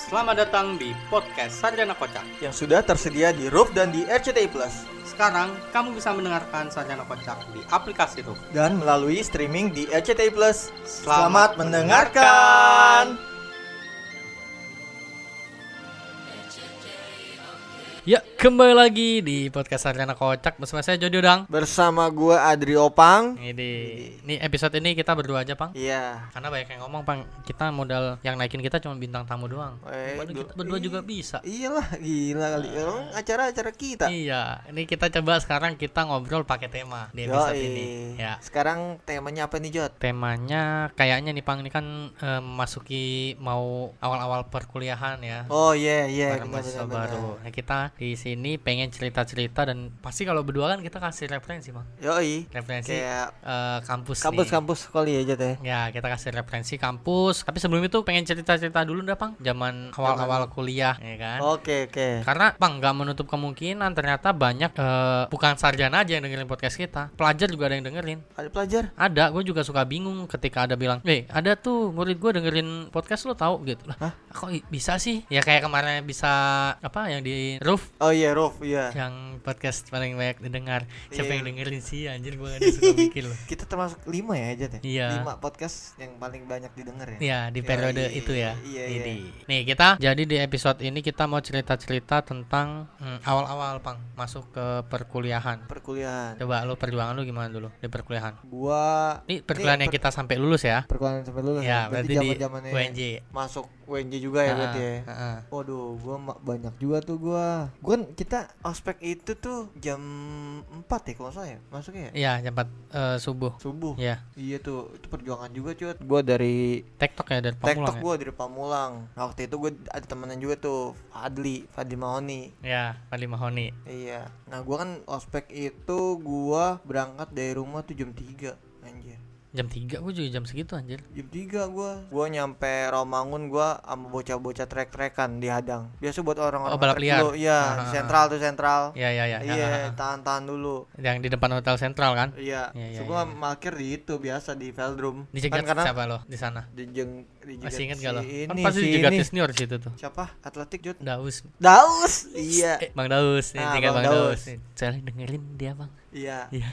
Selamat datang di podcast Sarjana Kocak. yang sudah tersedia di Roof dan di RCTI Plus Sekarang kamu bisa mendengarkan Sarjana Kocak di aplikasi Roof. dan melalui streaming di RCTI Plus. Selamat Selamat mendengarkan. Ya, kembali lagi di podcast Sarjana Kocak bersama saya Jody Udang. Bersama gua Adri Opang. Ini, ini episode ini kita berdua aja, Pang. Iya. Karena banyak yang ngomong, Pang. Kita modal yang naikin kita cuma bintang tamu doang. Eh, kita berdua juga bisa. Iyalah, gila kali. Emang acara-acara kita. Iya, ini kita coba sekarang kita ngobrol pakai tema di episode Yoi. ini. Ya. Sekarang temanya apa nih, Jot? Temanya kayaknya nih Pang ini kan eh, memasuki mau awal-awal perkuliahan ya. Oh iya, iya, benar mahasiswa benar. baru. Nah, kita di sini pengen cerita-cerita dan pasti kalau berdua kan kita kasih referensi, Bang. Yoi. Referensi Kayak eh, kampus nih. kampus-kampus sekali ya, Jot ya. Kita kasih referensi kampus. Tapi sebelum itu pengen cerita-cerita dulu dah, Pang. Zaman awal-awal kuliah, ya kan? Oke, oke. Karena Pang nggak menutup kemungkinan ternyata banyak eh, bukan sarjana aja yang dengerin podcast kita. Pelajar juga ada yang dengerin. Ada pelajar? Ada, gue juga suka bingung ketika ada bilang, "Eh, ada tuh murid gue dengerin podcast lo tahu gitu." Lah, kok bisa sih? Ya kayak kemarin bisa apa yang di Roof Oh iya, Roof, iya. yang podcast paling banyak didengar. Siapa Iya. yang dengerin sih? Anjir gue ada suka mikir loh. Kita termasuk lima ya, Jot ya? Iya. Lima podcast yang paling banyak didengar ya. Iya di periode Yoi, itu ya. iya, Ini. iya. Nih kita jadi di episode ini kita mau cerita-cerita tentang hmm, awal-awal pang masuk ke perkuliahan. Perkuliahan. Coba lu perjuangan lu gimana dulu di perkuliahan? Gua Ini perkuliahan yang per- kita sampai lulus ya. perkuliahan sampai lulus Ya, berarti di zaman-zamannya UNJ. masuk UNJ juga ya berarti ya. Ah, ah. Waduh, gua banyak juga tuh gua. Gua kan kita ospek itu tuh jam 4 ya kalau nggak salah ya. Masuknya ya? Iya, jam 4 eh, subuh. Subuh. Iya. Iya tuh, itu perjuangan juga cuy. Gua dari TikTok ya dari Pamulang TikTok ya. gua dari Pamulang. Nah, waktu itu gua ada temenan juga tuh, Fadli, Fadli Mahoni. Ya, Fadli Mahoni. Iya. Nah, gua kan ospek itu gua berangkat dari rumah tuh jam 3. Anjir. Jam 3 gue juga jam segitu anjir. Jam 3 gua Gua nyampe Romangun gua sama bocah-bocah trek-trekan di Hadang. Biasa buat orang-orang Oh, balap liar. dulu. Iya, di ah, sentral tuh sentral. Iya, iya, iya. Iya, ah. tahan-tahan dulu. Yang di depan Hotel Sentral kan? Iya, Iya, iya, so gua iya. parkir di itu biasa di Veldrum. Dijegat kan karena siapa lo di sana? dijeng dijegat Masih inget si gak lo? Kan Ini, pasti si dijegat ini. senior situ tuh. Siapa? Atletik Jod. Daus. Daus. Iya. Eh, Bang Daus, Ah, tinggal Bang Bang, Daus. Daus. Saya dengerin dia, Bang. Iya. Iya.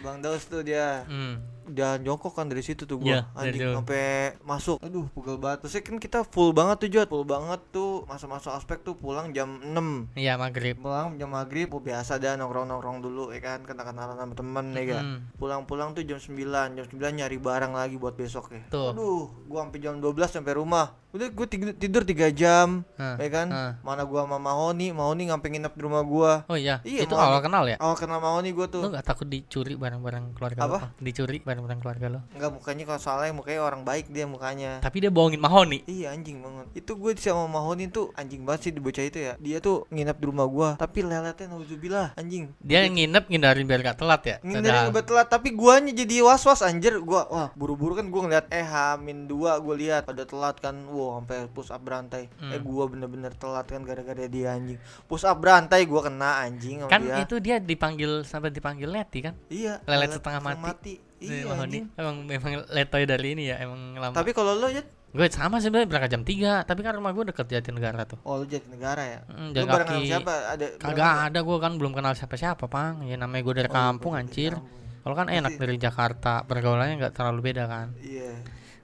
Bang Daus tuh dia Hmm. Jalan jongkok kan dari situ tuh gua. Dari anjing sampai masuk. Aduh pegel banget. Terus kan kita full banget tuh Jod full banget tuh masa-masa aspek tuh pulang jam 6 Iya, maghrib. pulang jam maghrib oh, biasa dah nongkrong-nongkrong dulu ya kan kenal-kenalan sama temen ya kan. Pulang-pulang tuh jam 9 jam 9 nyari barang lagi buat besok ya. Tuh. aduh gua sampai jam 12 sampai rumah udah gue tidur, tidur 3 jam Hah, ya kan hah. mana gua sama Mahoni Mahoni ngamping nginep di rumah gua Oh iya, Iya, itu awal kenal ya? awal kenal Mahoni gua Lo tuh gak takut dicuri barang-barang keluarga lo? Apa? Bang? Dicuri barang-barang keluarga lo? Enggak mukanya kalau salah mukanya orang baik dia mukanya Tapi dia bohongin Mahoni. Iya anjing banget Itu gue sama Mahoni tuh anjing banget sih di bocah itu ya Dia tuh nginep di rumah gua Tapi leletnya nauzubillah anjing Dia nginep ngindarin biar gak telat ya? Ngindarin ngebet telat Tapi guanya jadi was-was anjir Gua wah buru-buru kan gua ngeliat Eh hamin dua gue lihat Pada telat kan Wow sampai push up berantai Hmm. Eh gua bener-bener telat kan gara-gara dia anjing Push up berantai gua kena anjing sama Kan dia itu dia dipanggil sampai dipanggil Leti kan? Iya lelet setengah mati. Iya Mahoni. anjing Emang memang letoy dari ini ya, emang lama. Tapi kalau lo ya gue sama sih sebenarnya berangkat jam 3 tapi kan rumah gue deket Jatinegara tuh. Oh lu jadi negara ya Hmm, Lu bareng sama siapa? Ada Kagak ada gue kan belum kenal siapa-siapa, Pang. Ya namanya gue dari Oh, kampung anjir. kampung. Kalau kan enak dari Jakarta, pergaulannya nggak terlalu beda kan. Iya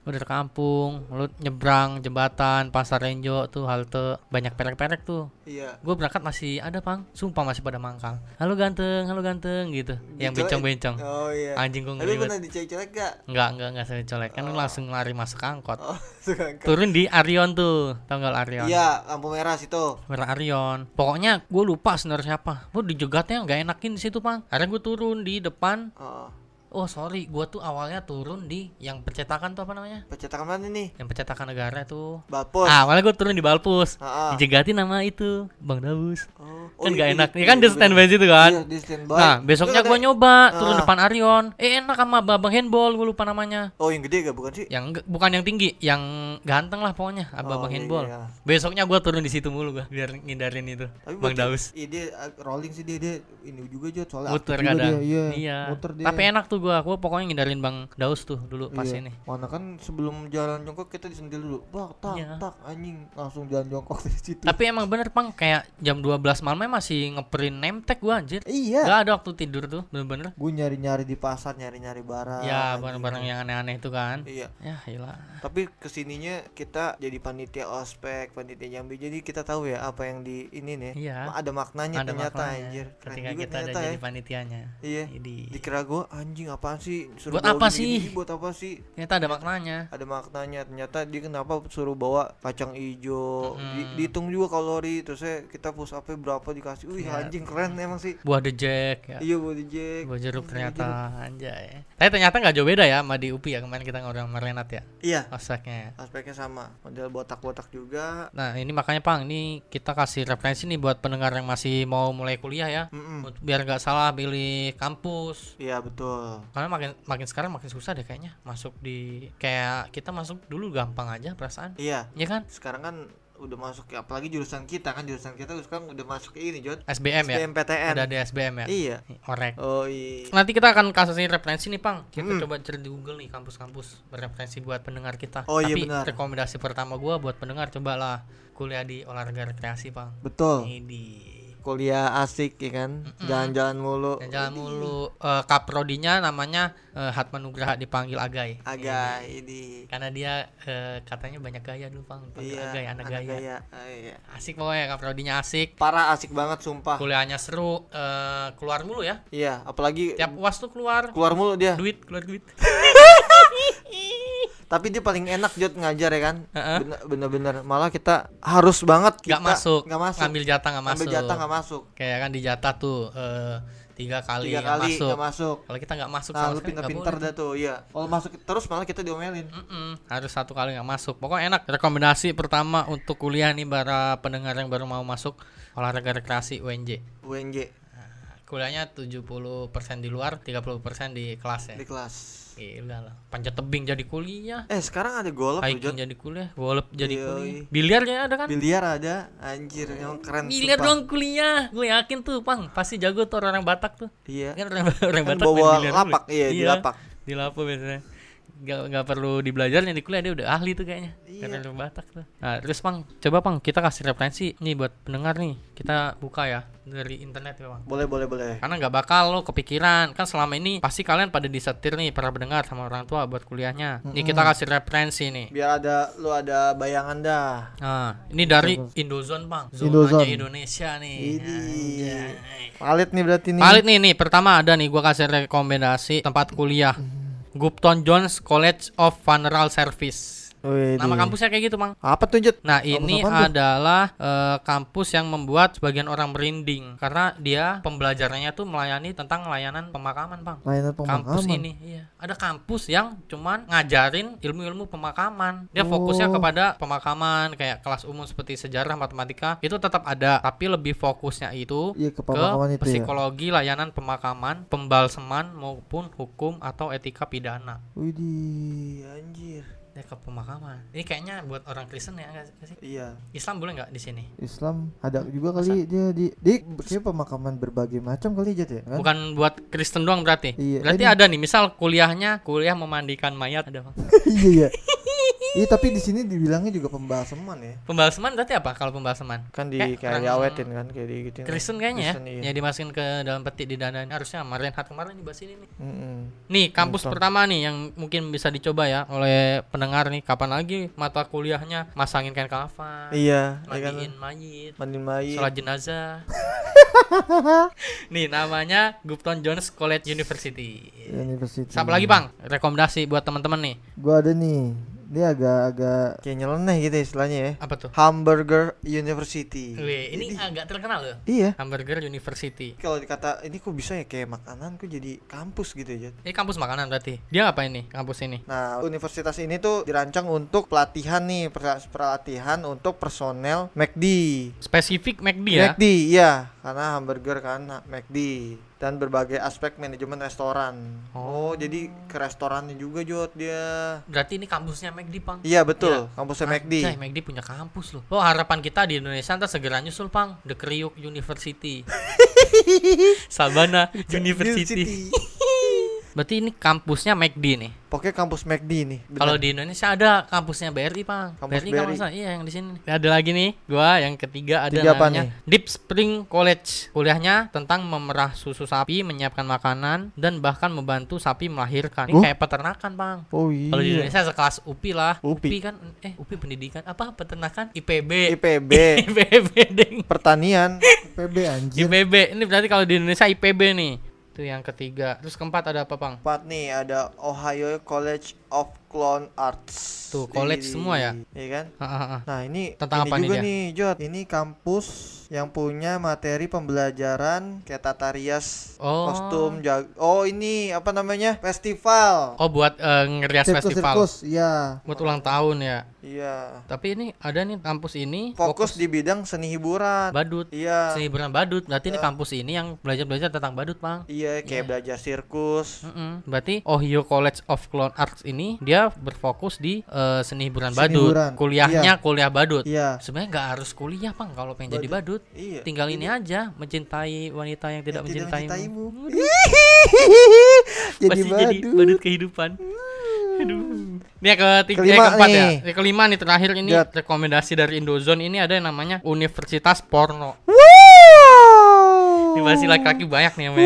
Gue dari kampung, lu nyebrang jembatan, pasar Renjo tuh halte banyak perek-perek tuh. Iya Gue berangkat masih ada pang, sumpah masih pada mangkal. Halo ganteng, halo ganteng gitu. Yang Dicolek. bencong-bencong. Oh iya. Anjing gue Tapi ngeri pernah dicek-cek gak? Enggak, enggak, enggak saya colek. Kan lu langsung lari masuk angkot. Oh. Turun di Arion tuh, tau nggak Arion? Iya, lampu merah situ. Merah Arion. Pokoknya gue lupa sebenarnya siapa. Gue dijegatnya nggak enakin di situ pang. Akhirnya gue turun di depan. Oh, Oh sorry, gue tuh awalnya turun di yang percetakan tuh apa namanya? percetakan mana nih? Yang percetakan negara tuh. Balpus. Ah, awalnya gue turun di Balpus. Ah, ah. Dijegatin nama itu, Bang Daus. Oh, Kan iya, nggak iya, enak. iya, Ya kan iya, di standby situ kan. Iya, di standby. Nah, besoknya gue nyoba turun Ah. depan Arion. Eh enak sama Babang Handball, gue lupa namanya. Oh, yang gede gak bukan sih? Yang bukan yang tinggi, yang ganteng lah pokoknya, Abang Oh, iya, Handball. iya. Besoknya gue turun di situ mulu gue biar ngindarin itu. Tapi Bang Daus. Iya, dia uh, rolling sih dia dia ini juga aja soalnya Muter kadang. dia, Iya, Iya. Muter dia. Tapi enak tuh tuh gua. Gua pokoknya ngindarin Bang Daus tuh dulu pas Iya. ini. Mana kan sebelum jalan jongkok kita disentil dulu. Bak, tak, Iya. tak, anjing langsung jalan jongkok dari situ. Tapi emang bener Pang kayak jam 12 malamnya masih ngeprint name tag gua anjir. iya. Gak ada waktu tidur tuh, bener-bener. Gue nyari-nyari di pasar, nyari-nyari barang. ya, barang-barang yang aneh-aneh itu kan. Iya. Ya, gila. Tapi ke sininya kita jadi panitia ospek, panitia Jambi. Jadi kita tahu ya apa yang di ini nih. Iya. Ada maknanya Ada ternyata maknanya anjir. Keren ketika juga kita ada ternyata jadi ya. panitianya. Iya. Jadi Dikira gue anjing apaan sih? Suruh Buat bawa apa sih? Buat apa sih? ternyata ada maknanya. Ada maknanya. Ternyata dia kenapa suruh bawa kacang hijau. Di- Mm. dihitung juga kalori. Terus saya kita push up berapa dikasih. Wih Iya. anjing keren emang sih. Buah Jack ya. Iya body jack. Buah jeruk Buah ternyata jeruk. anjay. Tapi ternyata nggak jauh beda ya sama di UPI ya kemarin kita ngobrol sama Renat ya. Iya. Ospeknya ya. Aspeknya sama. Model botak-botak juga. Nah ini makanya Pang, ini kita kasih referensi nih buat pendengar yang masih mau mulai kuliah ya, Mm-mm. Untuk- biar nggak salah pilih kampus. Iya betul. Karena makin makin sekarang makin susah deh kayaknya masuk di kayak kita masuk dulu gampang aja perasaan, Iya. ya kan? Sekarang kan udah masuk ya apalagi jurusan kita kan jurusan kita sekarang udah masuk ke ini Jod SBM ya, SBMPTN udah di SBM ya. iya Orek. oh iya Nanti kita akan kasih referensi nih Pang. Kita Mm. coba cari di Google nih kampus-kampus berreferensi buat pendengar kita. Oh, iya Tapi benar. rekomendasi pertama gua buat pendengar cobalah kuliah di olahraga rekreasi Pang. betul Ini di kuliah asik ya kan jalan-jalan mulu Dan jalan mulu eh, kaprodinya namanya eh, Hatma Nugraha dipanggil Agai. agak ini Karena dia eh, katanya banyak gaya dulu Pang. Iya Agai, anak, gaya. Ah, iya. Asik pokoknya kaprodinya asik. parah asik banget sumpah Kuliahnya seru, eh, keluar mulu ya. iya apalagi Tiap UAS tuh keluar keluar mulu dia duit, keluar duit. tapi dia paling enak Jod ngajar ya kan bener-bener malah kita harus banget kita Gak masuk. nggak masuk Ngambil jatah gak masuk. ambil jatah nggak masuk Kayak kan di jatah tuh eh, tiga kali tiga kali masuk. masuk Kalau kita nggak masuk nah sama lu sekali nggak pinter-pinter dah tuh iya kalau masuk terus malah kita diomelin Mm-mm, harus satu kali nggak masuk. Pokoknya enak. Rekomendasi pertama untuk kuliah nih para pendengar yang baru mau masuk olahraga rekreasi UNJ. UNJ Kuliahnya 70% di luar, 30% di kelas ya. di kelas Gila lah. Panjat tebing jadi kuliah, eh sekarang ada golf hiking jadi kuliah, golf jadi Yoi. kuliah. Biliarnya ada kan? biliar ada anjir emang keren Biliar dong kuliah. Gue yakin tuh, Pang. Pasti jago tuh orang Batak tuh. iya Kan orang, orang Batak bawa main biliar dulu. lapak, iya, di lapak. Di lapak biasanya. Gak, gak perlu dibelajarnya di kuliah dia udah ahli tuh kayaknya. Iya. Karena orang Batak tuh. Nah, terus Pang, coba Pang kita kasih referensi nih buat pendengar nih. Kita buka ya dari internet ya, Bang. boleh boleh boleh Karena nggak bakal lo kepikiran kan selama ini pasti kalian pada disetir nih para pendengar sama orang tua buat kuliahnya. Nih kita kasih referensi nih. biar ada lu ada bayangan dah Nah, ini dari Indozone bang, Indozone. Indonesia nih. Ini. Valid nih berarti nih Valid nih nih pertama ada nih gua kasih rekomendasi tempat kuliah Gupton Jones College of Funeral Service. Wih, Nama kampusnya kayak gitu bang. apa tuh Nah Kampus ini adalah eh, kampus yang membuat sebagian orang merinding karena dia pembelajarannya tuh melayani tentang layanan pemakaman bang. layanan Kampus ini, iya. Ada kampus yang cuman ngajarin ilmu-ilmu pemakaman. Dia fokusnya Oh. kepada pemakaman kayak kelas umum seperti sejarah, matematika itu tetap ada, tapi lebih fokusnya itu Iya, ke ke pemakaman ya. psikologi, layanan pemakaman, pembalseman maupun hukum atau etika pidana. Widih anjir Ya ke pemakaman. Ini kayaknya buat orang Kristen ya nggak sih? iya Islam boleh nggak di sini? Islam ada juga kali dia di di kayak pemakaman berbagai macam kali Jat ya kan? Bukan buat Kristen doang berarti. Iya, Berarti ini- ada nih, misal kuliahnya kuliah memandikan mayat ada. Iya iya. Iya tapi di sini dibilangnya juga pembalseman ya. Pembalseman berarti apa kalau pembalseman? kan di Kayak kayak diawetin kan kayak di gitu Kristen kayaknya Kristen, ya. iya. Ya dimasukin ke dalam peti di dana harusnya sama Renhat kemarin nih bahas ini nih. Mm-mm. Nih, kampus Betul. pertama nih yang mungkin bisa dicoba ya oleh pendengar nih kapan lagi mata kuliahnya masangin kain kafan, iya iya kan mandiin mayit, mandi mayit sholat jenazah. nih namanya Gupton Jones College University. University. Siapa lagi, Bang? Rekomendasi buat teman-teman nih. Gua ada nih. Dia agak-agak kayak nyeleneh gitu istilahnya ya Apa tuh? Hamburger University Wih, ini agak terkenal loh. iya Hamburger University. kalau dikata ini kok bisa ya kayak makanan kok jadi kampus gitu ya? Ini kampus makanan berarti. Dia apa ini? Kampus ini? Nah, universitas ini tuh dirancang untuk pelatihan nih, per- pelatihan untuk personel McD. Spesifik McD ya? McD, iya, karena hamburger kan McD dan berbagai aspek manajemen restoran. Oh, jadi ke restorannya juga Jod dia. Berarti ini kampusnya McD, Pang. Iya betul, kampusnya McD. Anjay, McD punya kampus loh. Oh, harapan kita di Indonesia ntar segera nyusul, Pang. The Kriuk University. Sabana University. Berarti ini kampusnya McD nih. Pokoknya kampus McD nih. Kalau di Indonesia ada kampusnya BRI, Bang. Kampus BRI BRI. masalah. Iya, yang di sini. Ada lagi nih, gua yang ketiga ada Tiga namanya Deep Spring College. Kuliahnya tentang memerah susu sapi, menyiapkan makanan dan bahkan membantu sapi melahirkan. Ini Oh. kayak peternakan, Bang. Oh iya. Kalau di Indonesia sekelas UPI lah. UPI. kan eh UPI pendidikan apa peternakan IPB. IPB IPB ding. pertanian. PB anjir. IPB. Ini berarti kalau di Indonesia IPB nih. Itu yang ketiga. Terus keempat ada apa, Bang? Empat nih ada Ohio College of Clown Arts. Tuh, college Di- semua ya? Iya kan? Ah, ah, ah. Nah ini Tentang ini apa nih juga dia? nih Jot. Ini kampus yang punya materi pembelajaran kayak tata rias, Oh. kostum, jag Oh ini apa namanya? Festival. Oh, buat eh, ngerias Sirkus festival. sirkus, iya. Buat ulang tahun ya. Iya. Tapi ini ada nih kampus ini Fokus di bidang seni hiburan. badut. Iya. Seni hiburan badut. Berarti ini kampus ini yang belajar-belajar tentang badut, Bang. Iya, kayak belajar sirkus. Mm-mm. Berarti Ohio College of Clown Arts ini dia berfokus di eh, seni hiburan Seni badut. hiburan. Kuliahnya kuliah badut. Iya. Sebenarnya nggak harus kuliah, Bang, kalau pengen jadi badut. Iya. Tinggal ini aja, mencintai wanita yang tidak Yang mencintaimu. jadi Pasti jadi badut. badut kehidupan. Aduh. Ini yang ketiga, Kelima yang keempat ya. nih. Yang kelima nih terakhir ini Jat. rekomendasi dari Indozone ini ada yang namanya Universitas Porno. Wow. Ini masih laki-laki banyak nih yang.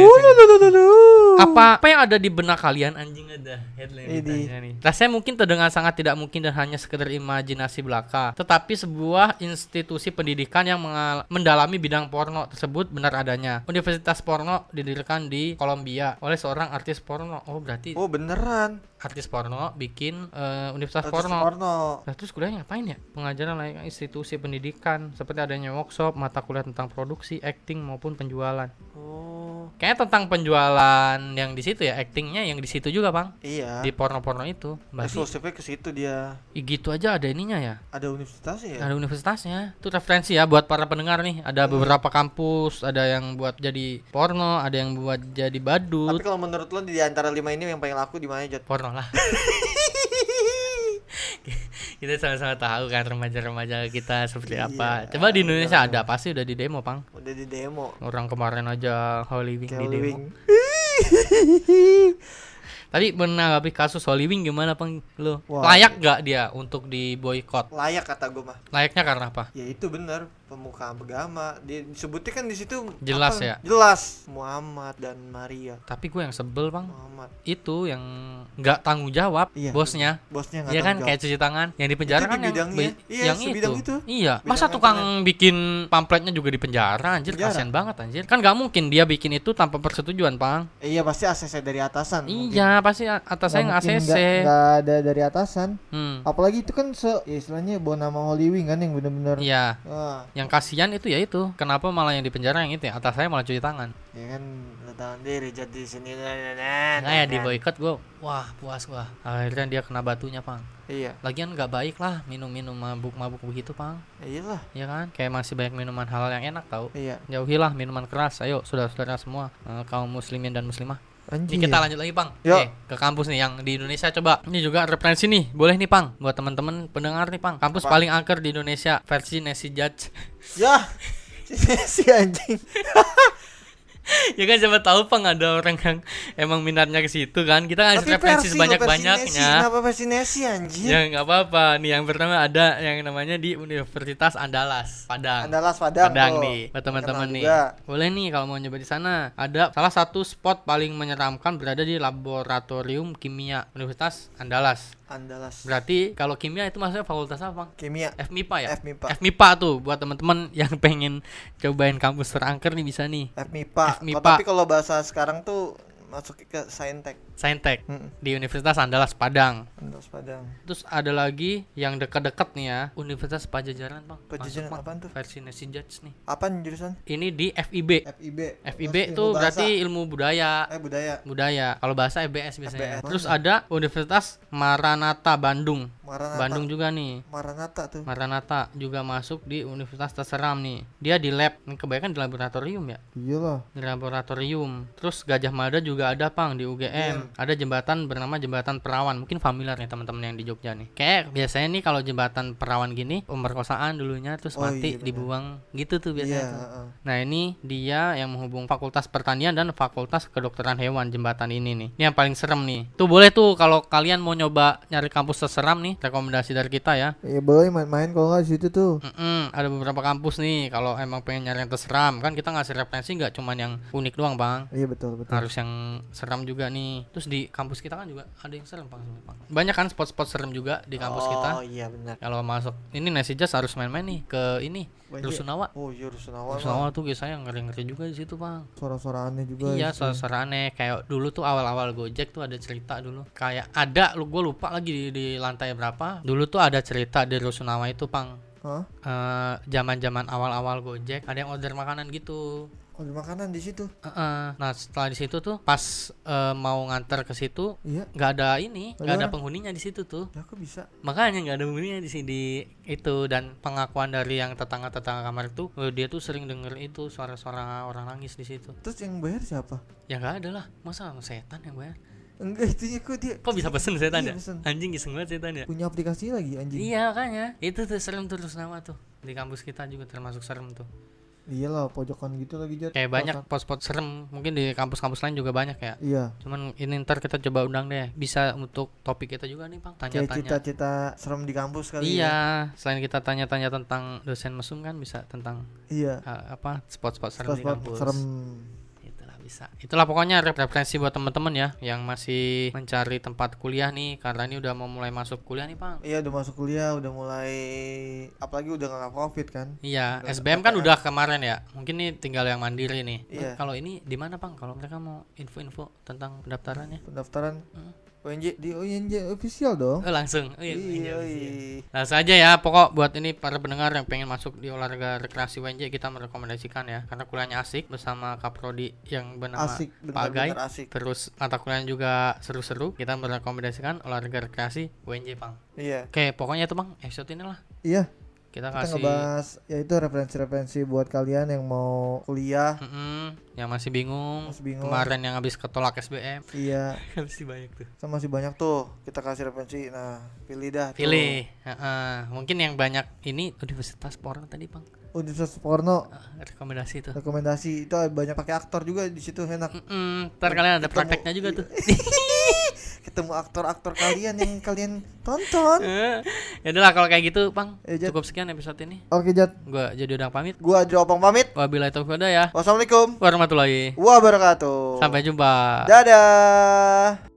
Apa apa yang ada di benak kalian anjing ada headline Ini. ditanya nih. Rasanya mungkin terdengar sangat tidak mungkin dan hanya sekedar imajinasi belaka. Tetapi sebuah institusi pendidikan yang mendalami bidang porno tersebut benar adanya. Universitas porno didirikan di Kolombia oleh seorang artis porno. Oh berarti Oh beneran. Artis porno bikin eh, universitas Artis porno. porno. Nah, terus kuliah ngapain ya? Pengajaran layaknya institusi pendidikan seperti adanya workshop, mata kuliah tentang produksi, acting maupun penjualan. Oh. Kayaknya tentang penjualan yang di situ ya, actingnya yang di situ juga, Bang. Iya. Di porno-porno itu. Eksklusifnya ke situ dia. ih, gitu aja ada ininya ya. Ada universitasnya ya? Ada universitasnya. Itu referensi ya buat para pendengar nih. Ada beberapa kampus, ada yang buat jadi porno, ada yang buat jadi Tapi badut. kalau menurut lo di antara lima ini yang paling laku di mana Jot? Porno lah. kita sama-sama tahu kan remaja-remaja kita seperti Iya, apa. Coba di Indonesia ada pasti udah di demo, Pang. Udah di demo. Orang kemarin aja Holy Wing di demo. Tadi menanggapi kasus Holy Wing gimana, Pang? Lo layak gak dia untuk di boykot? Layak kata gue mah. Layaknya karena apa? Ya itu bener pemuka agama. Disebutnya kan di situ Jelas apa? ya? Jelas Muhammad dan Maria. Tapi gue yang sebel, Bang. Muhammad. Itu yang nggak tanggung jawab Iya. bosnya. Bosnya nggak Iya kan tanggung kayak cuci tangan yang di penjara Itu kan yang, Iya, yang sebidang itu. Iya, Bidang masa yang tukang bikin pamfletnya juga di penjara anjir Penjara. kasihan banget anjir. Kan nggak mungkin dia bikin itu tanpa persetujuan, Pang. jawab. Iya pasti ACC dari atasan. mungkin. Iya, pasti a- atas saya nggak mungkin ACC. nggak- ada dari atasan. Hmm. Apalagi itu kan se ya istilahnya bawa nama Holy Wing kan yang bener-bener Iya, yang kasihan itu ya itu. Kenapa malah yang di penjara yang itu ya? Atas saya malah cuci tangan. ya kan lo tahu sendiri jadi sini Nah, ya di boykot gue, wah puas gua. Akhirnya dia kena batunya, Pang. Iya, Lagian nggak baik lah minum-minum mabuk-mabuk begitu, Pang. iyalah. Ya kan? Kayak masih banyak minuman halal yang enak tau. Iya. Jauhilah minuman keras. Ayo, saudara-saudara semua eh, kaum muslimin dan muslimah. Anjing. Ini kita lanjut lagi, Pang. Oke, ke kampus nih yang di Indonesia coba. Ini juga referensi nih. Boleh nih, Pang, buat teman-teman pendengar nih, Pang. Kampus Apa? paling angker di Indonesia versi Nesi Judge. Ya. si anjing. ya kan siapa tahu Pang ada orang yang emang minatnya ke situ kan. Kita ngasih referensi versi Nesi. Kenapa versi Nesi anjing? Ya nggak apa-apa. Nih yang pertama ada yang namanya di Universitas Andalas, Padang. Andalas Padang. Padang tuh. nih, buat teman-teman nih. juga. Boleh nih kalau mau nyoba di sana. Ada salah satu spot paling menyeramkan berada di laboratorium kimia Universitas Andalas. Andalas. Berarti kalau kimia itu maksudnya fakultas apa, Bang? Kimia. FMIPA ya? FMIPA. FMIPA tuh buat teman-teman yang pengen cobain kampus terangker nih bisa nih. FMIPA. Oh, tapi kalau bahasa sekarang tuh masuk ke Saintek. Saintek Mm, di Universitas Andalas Padang. Andalas Padang. Terus ada lagi yang dekat-dekat nih ya, Universitas Pajajaran, Bang. Pajajaran apaan tuh? Versi Nesi Judge nih. Apaan jurusan? Ini di FIB. FIB. FIB Terus ilmu bahasa. berarti ilmu budaya. Eh budaya. budaya. Kalau bahasa FBS biasanya. FBS. Terus ada Universitas Maranatha Bandung. Maranatha. Bandung juga nih. Maranatha tuh. Maranatha juga masuk di Universitas Terseram nih. Dia di lab, kebanyakan di laboratorium ya. Iyalah. Di laboratorium. Terus Gajah Mada juga ada pang di UGM. Ada jembatan bernama jembatan perawan mungkin familiar nih teman-teman yang di Jogja nih kayak biasanya nih kalau jembatan perawan gini pemerkosaan dulunya terus Oh, mati iya benar. dibuang gitu tuh biasanya Iya, tuh. heeh. Nah ini dia yang menghubung Fakultas Pertanian dan Fakultas Kedokteran Hewan jembatan ini nih. Ini yang paling serem nih. Tuh boleh tuh kalau kalian mau nyoba nyari kampus terseram nih, rekomendasi dari kita ya. Ya boleh main-main kalau nggak situ tuh. Mm-mm, ada beberapa kampus nih kalau emang pengen nyari yang terseram kan kita ngasih referensi nggak cuman yang unik doang bang Iya betul betul. harus yang seram juga nih terus di kampus kita kan juga ada yang serem Bang. banyak kan spot-spot serem juga di kampus kita Oh iya benar. kalau masuk ini Nasi Jazz harus main-main nih ke ini Banyak. Rusunawa Oh iya Rusunawa. Rusunawa tuh biasanya ngeri-ngeri juga di situ bang Suara-suara aneh juga. Iya, di situ. suara aneh kayak dulu tuh awal-awal Gojek tuh ada cerita dulu. Kayak ada lu gue lupa lagi di, di lantai berapa. Dulu tuh ada cerita di Rusunawa itu, Pang. Hah? Eh, zaman-zaman awal-awal Gojek ada yang order makanan gitu. Oh ada makanan di situ. Heeh. Nah, setelah di situ tuh pas eh, mau nganter ke situ Iya. nggak ada ini, nggak ada penghuninya di situ tuh. Ya kok bisa? Makanya nggak ada penghuninya di sini itu dan pengakuan dari yang tetangga-tetangga kamar itu, eh, dia tuh sering denger itu suara-suara orang nangis di situ. Terus yang bayar siapa? Ya nggak ada lah, masa setan yang bayar? Enggak itunya kok dia. Kok bisa pesen setan Iya, ya? pesen. Anjing iseng banget setan ya? Punya aplikasi lagi anjing. Iya makanya Itu tuh serem terus nama tuh Di kampus kita juga termasuk serem tuh Iyalah pojokan gitu lagi Jat. Kayak banyak pos-pos serem Mungkin di kampus-kampus lain juga banyak ya Iya. Cuman ini ntar kita coba undang deh Bisa untuk topik kita juga nih Bang Kayak Tanya-tanya cita-cita serem di kampus kali ya. Iya Selain kita tanya-tanya tentang dosen mesum kan Bisa tentang Iya. uh, apa spot-spot serem di Spot-spot kampus serem. Bisa. Itulah pokoknya ref- referensi buat teman-teman ya yang masih mencari tempat kuliah nih karena ini udah mau mulai masuk kuliah nih, Bang. Iya udah masuk kuliah, udah mulai apalagi udah nggak covid kan. Iya, Udah SBM kan udah kemarin ya. Mungkin nih tinggal yang mandiri nih. Iya. Kalau ini di mana, Bang? Kalau mereka mau info-info tentang pendaftarannya? Pendaftaran Hmm. UNJ Di OYNJ official dong. Oh, langsung. Oh, iya, Iya, iya, iya. iya. Langsung aja ya, pokok buat ini para pendengar yang pengen masuk di olahraga rekreasi WNJ kita merekomendasikan ya karena kuliahnya asik bersama Kaprodi yang bernama Asik, Pak Agai. benar-benar asik. Terus mata kuliah juga seru-seru. Kita merekomendasikan olahraga rekreasi WNJ, Bang. Iya. Oke, pokoknya itu Bang, episode ini lah. Iya. Kita Kita kasih ngebahas ya itu referensi-referensi buat kalian yang mau Kuliah, Mm-mm, yang masih bingung. Masih bingung. Kemarin yang habis ketolak SBM. iya masih banyak tuh. sama masih banyak tuh. Kita kasih referensi. Nah, pilih dah. tuh. Pilih. Heeh. Mungkin yang banyak ini Universitas Porno tadi, Bang. Universitas Porno Ah, rekomendasi tuh. Rekomendasi itu banyak pakai aktor juga di situ enak. Mm-mm, ntar kalian ada Ketemu- prakteknya juga tuh. Ketemu aktor-aktor kalian yang kalian tonton. ya udahlah kalau kayak gitu, Bang. Eh, Jat. Cukup sekian episode ini. Oke Jat Gua jadi udah pamit. Gua Adri Opang pamit. Wabillahi taufiq ya. Wassalamualaikum Warahmatullahi. wabarakatuh. Sampai jumpa. Dadah.